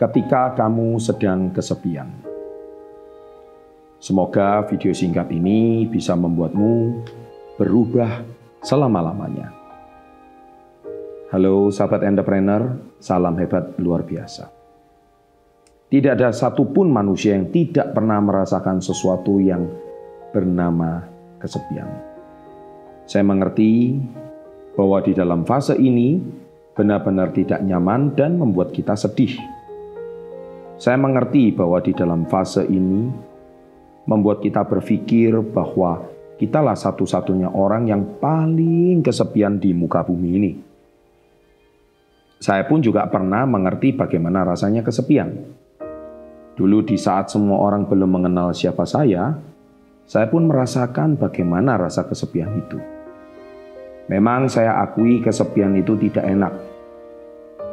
ketika kamu sedang kesepian. Semoga video singkat ini bisa membuatmu berubah selama-lamanya. Halo sahabat entrepreneur, salam hebat luar biasa. Tidak ada satupun manusia yang tidak pernah merasakan sesuatu yang bernama kesepian. Saya mengerti bahwa di dalam fase ini benar-benar tidak nyaman dan membuat kita sedih. Saya mengerti bahwa di dalam fase ini membuat kita berpikir bahwa kitalah satu-satunya orang yang paling kesepian di muka bumi ini. Saya pun juga pernah mengerti bagaimana rasanya kesepian. Dulu di saat semua orang belum mengenal siapa saya, saya pun merasakan bagaimana rasa kesepian itu. Memang saya akui kesepian itu tidak enak,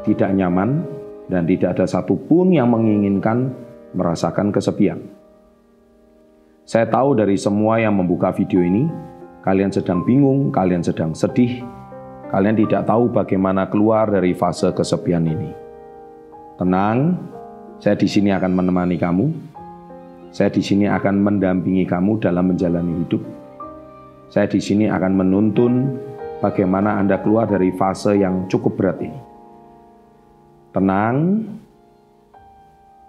tidak nyaman, dan tidak ada satupun yang menginginkan merasakan kesepian. Saya tahu dari semua yang membuka video ini, kalian sedang bingung, kalian sedang sedih, kalian tidak tahu bagaimana keluar dari fase kesepian ini. Tenang, saya di sini akan menemani kamu. Saya di sini akan mendampingi kamu dalam menjalani hidup. Saya di sini akan menuntun bagaimana Anda keluar dari fase yang cukup berat ini. Tenang,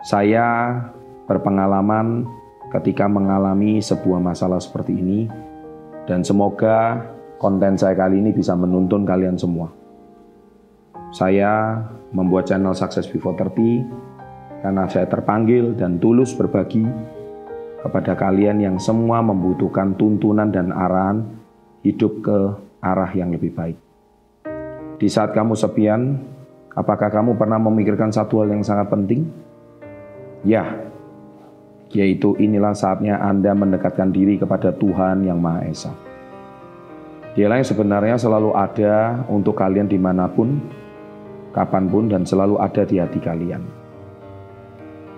saya berpengalaman ketika mengalami sebuah masalah seperti ini dan semoga konten saya kali ini bisa menuntun kalian semua. Saya membuat channel Success Before 30 karena saya terpanggil dan tulus berbagi kepada kalian yang semua membutuhkan tuntunan dan arahan hidup ke arah yang lebih baik. Di saat kamu sepian, Apakah kamu pernah memikirkan satu hal yang sangat penting? Ya, yaitu inilah saatnya Anda mendekatkan diri kepada Tuhan Yang Maha Esa. Dialah yang sebenarnya selalu ada untuk kalian di mana pun, kapan pun, dan selalu ada di hati kalian.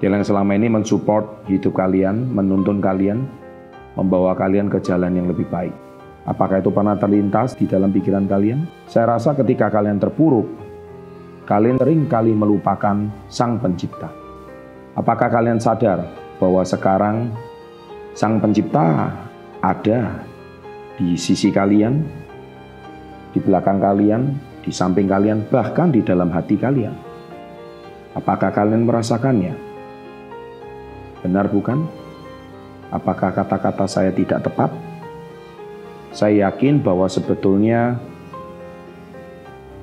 Dialah yang selama ini mensupport hidup kalian, menuntun kalian, membawa kalian ke jalan yang lebih baik. Apakah itu pernah terlintas di dalam pikiran kalian? Saya rasa ketika kalian terpuruk, kalian sering kali melupakan Sang Pencipta. Apakah kalian sadar bahwa sekarang Sang Pencipta ada di sisi kalian, di belakang kalian, di samping kalian, bahkan di dalam hati kalian? Apakah kalian merasakannya? Benar bukan? Apakah kata-kata saya tidak tepat? Saya yakin bahwa sebetulnya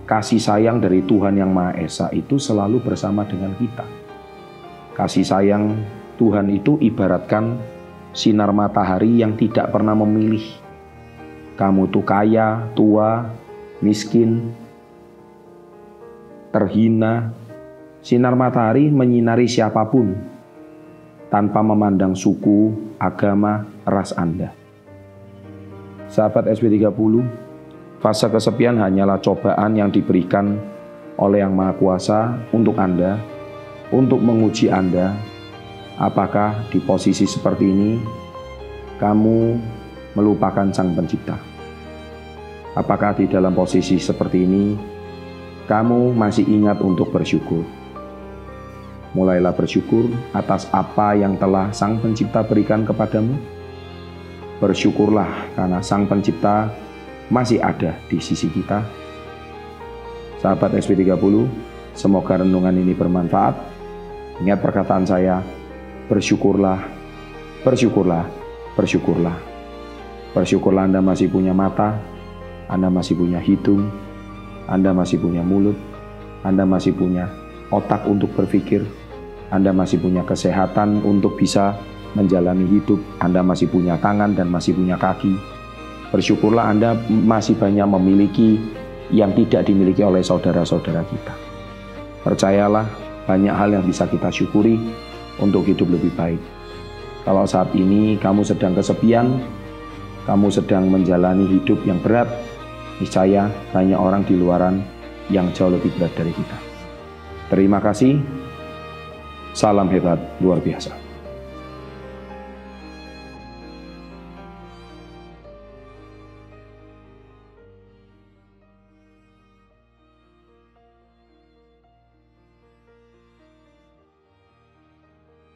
kasih sayang dari Tuhan Yang Maha Esa itu selalu bersama dengan kita. Kasih sayang Tuhan itu ibaratkan sinar matahari yang tidak pernah memilih. Kamu tuh kaya, tua, miskin, terhina. Sinar matahari menyinari siapa pun tanpa memandang suku, agama, ras Anda. Sahabat SB30, Fase kesepian hanyalah cobaan yang diberikan oleh Yang Maha Kuasa untuk Anda, untuk menguji Anda, apakah di posisi seperti ini kamu melupakan Sang Pencipta. Apakah di dalam posisi seperti ini kamu masih ingat untuk bersyukur? Mulailah bersyukur atas apa yang telah Sang Pencipta berikan kepadamu. Bersyukurlah karena Sang Pencipta masih ada di sisi kita. Sahabat SP30, semoga renungan ini bermanfaat. Ingat perkataan saya, bersyukurlah, bersyukurlah, bersyukurlah. Bersyukurlah Anda masih punya mata, Anda masih punya hidung, Anda masih punya mulut, Anda masih punya otak untuk berpikir, Anda masih punya kesehatan untuk bisa menjalani hidup, Anda masih punya tangan dan masih punya kaki, Bersyukurlah Anda masih banyak memiliki yang tidak dimiliki oleh saudara-saudara kita. Percayalah, banyak hal yang bisa kita syukuri untuk hidup lebih baik. Kalau saat ini kamu sedang kesepian, kamu sedang menjalani hidup yang berat, niscaya banyak orang di luaran yang jauh lebih berat dari kita. Terima kasih. Salam hebat luar biasa.